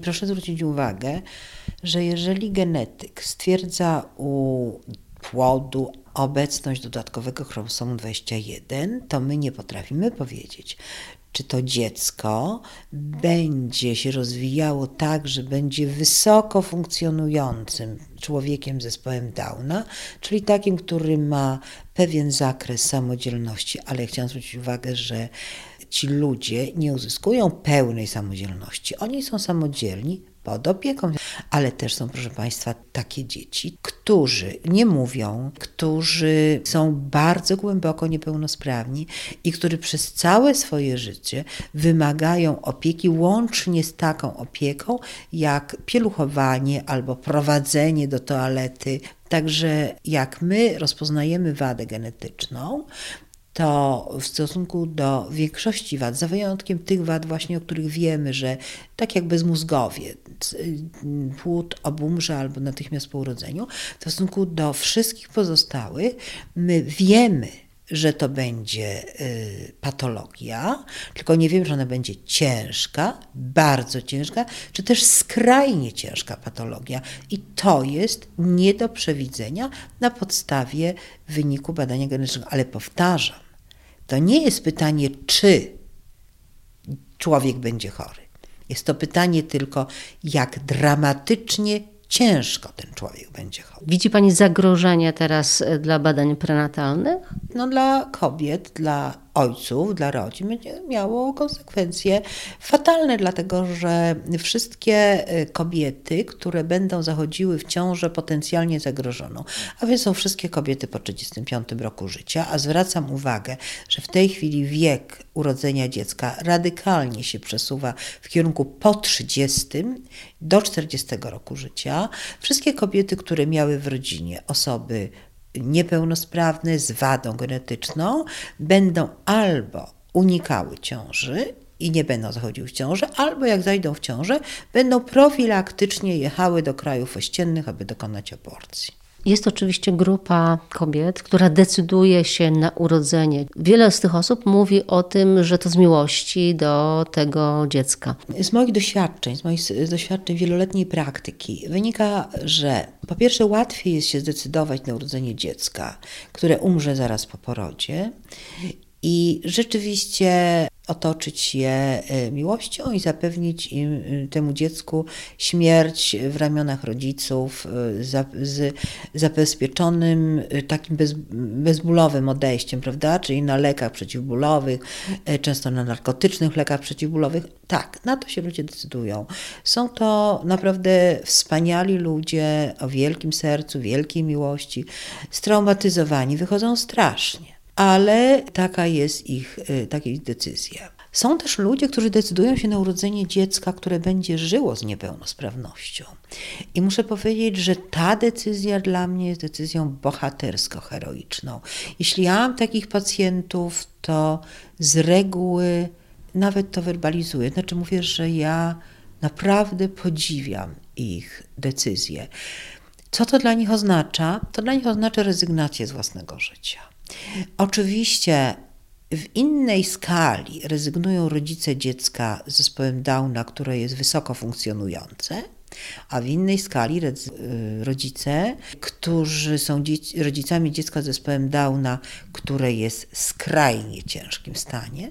Proszę zwrócić uwagę, że jeżeli genetyk stwierdza u płodu obecność dodatkowego chromosomu 21, to my nie potrafimy powiedzieć, czy to dziecko będzie się rozwijało tak, że będzie wysoko funkcjonującym człowiekiem z zespołem Downa, czyli takim, który ma pewien zakres samodzielności, ale chciałam zwrócić uwagę, że ci ludzie nie uzyskują pełnej samodzielności. Oni są samodzielni pod opieką, ale też są, proszę Państwa, takie dzieci, którzy nie mówią, którzy są bardzo głęboko niepełnosprawni i którzy przez całe swoje życie wymagają opieki, łącznie z taką opieką jak pieluchowanie albo prowadzenie do toalety. Także jak my rozpoznajemy wadę genetyczną, to w stosunku do większości wad, za wyjątkiem tych wad właśnie, o których wiemy, że tak jak bezmózgowie, płód obumrze albo natychmiast po urodzeniu, w stosunku do wszystkich pozostałych, my wiemy, że to będzie y, patologia, tylko nie wiem, że ona będzie ciężka, bardzo ciężka, czy też skrajnie ciężka patologia. I to jest nie do przewidzenia na podstawie wyniku badania genetycznego. Ale powtarzam, to nie jest pytanie, czy człowiek będzie chory. Jest to pytanie tylko, jak dramatycznie ciężko ten człowiek będzie chory. Widzi Pani zagrożenie teraz e, dla badań prenatalnych? No dla kobiet, dla ojców, dla rodzin będzie miało konsekwencje fatalne, dlatego że wszystkie y, kobiety, które będą zachodziły w ciążę potencjalnie zagrożoną, a więc są wszystkie kobiety po 35 roku życia, a zwracam uwagę, że w tej chwili wiek urodzenia dziecka radykalnie się przesuwa w kierunku po 30 do 40 roku życia. Wszystkie kobiety, które miały w rodzinie osoby niepełnosprawne z wadą genetyczną będą albo unikały ciąży i nie będą zachodziły w ciążę, albo jak zajdą w ciążę, będą profilaktycznie jechały do krajów ościennych, aby dokonać aborcji. Jest oczywiście grupa kobiet, która decyduje się na urodzenie. Wiele z tych osób mówi o tym, że to z miłości do tego dziecka. Z moich doświadczeń, z moich doświadczeń wieloletniej praktyki wynika, że po pierwsze łatwiej jest się zdecydować na urodzenie dziecka, które umrze zaraz po porodzie. I rzeczywiście otoczyć je e, miłością i zapewnić im, e, temu dziecku śmierć w ramionach rodziców e, z zabezpieczonym takim bez, bezbólowym odejściem, prawda? Czyli na lekach przeciwbólowych, często na narkotycznych lekach przeciwbólowych. Tak, na to się ludzie decydują. Są to naprawdę wspaniali ludzie o wielkim sercu, wielkiej miłości, straumatyzowani, wychodzą strasznie ale taka jest ich, y, taka jest decyzja. Są też ludzie, którzy decydują się na urodzenie dziecka, które będzie żyło z niepełnosprawnością. I muszę powiedzieć, że ta decyzja dla mnie jest decyzją bohatersko-heroiczną. Jeśli ja mam takich pacjentów, to z reguły nawet to werbalizuję. Znaczy mówię, że ja naprawdę podziwiam ich decyzje. Co to dla nich oznacza? To dla nich oznacza rezygnację z własnego życia. Oczywiście w innej skali rezygnują rodzice dziecka z zespołem Downa, które jest wysoko funkcjonujące, a w innej skali y, rodzice, którzy są rodzicami dziecka z zespołem Downa, które jest w skrajnie ciężkim stanie,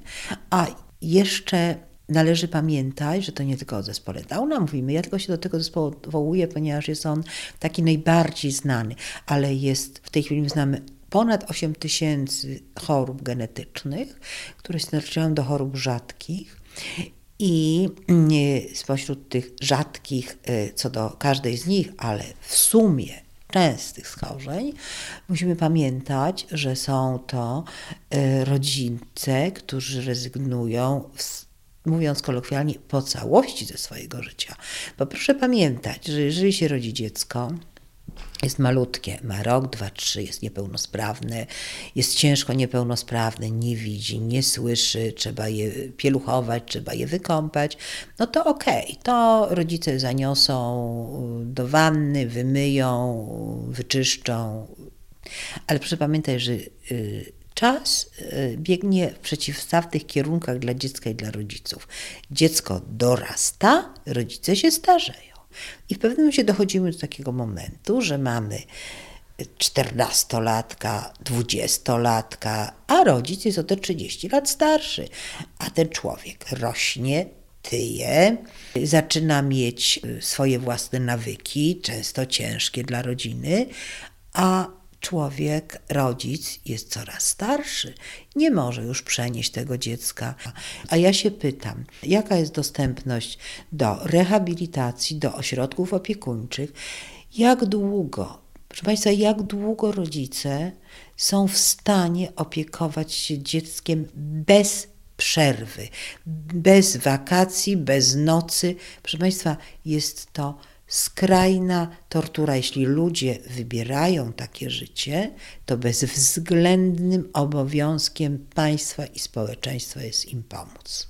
a jeszcze należy pamiętać, że to nie tylko o zespole Downa mówimy, ja tylko się do tego zespołu odwołuję, ponieważ jest on taki najbardziej znany, ale jest w tej chwili znamy ponad 8 tysięcy chorób genetycznych, które się do chorób rzadkich. I mm, spośród tych rzadkich, e, co do każdej z nich, ale w sumie częstych schorzeń, musimy pamiętać, że są to e, rodzice, którzy rezygnują, mówiąc kolokwialnie, po całości ze swojego życia. Bo proszę pamiętać, że jeżeli się rodzi dziecko, jest malutkie, ma rok, dwa, trzy, jest niepełnosprawne, jest ciężko niepełnosprawne, nie widzi, nie słyszy, trzeba je pieluchować, trzeba je wykąpać, no to okej, okay, to rodzice zaniosą do wanny, wymyją, wyczyszczą, ale proszę pamiętać, że y, czas y, biegnie w przeciwstawnych kierunkach dla dziecka i dla rodziców. Dziecko dorasta, rodzice się starzeją. I w pewnym momencie dochodzimy do takiego momentu, że mamy czternastolatka, dwudziestolatka, a rodzic jest o te 30 lat starszy, a ten człowiek rośnie, tyje, zaczyna mieć y, swoje własne nawyki, często ciężkie dla rodziny, a człowiek, rodzic jest coraz starszy, nie może już przenieść tego dziecka. A ja się pytam, jaka jest dostępność do rehabilitacji, do ośrodków opiekuńczych, jak długo, proszę Państwa, jak długo rodzice są w stanie opiekować się dzieckiem bez przerwy, bez wakacji, bez nocy. Proszę Państwa, jest to skrajna tortura. Jeśli ludzie wybierają takie życie, to bezwzględnym obowiązkiem państwa i społeczeństwa jest im pomóc.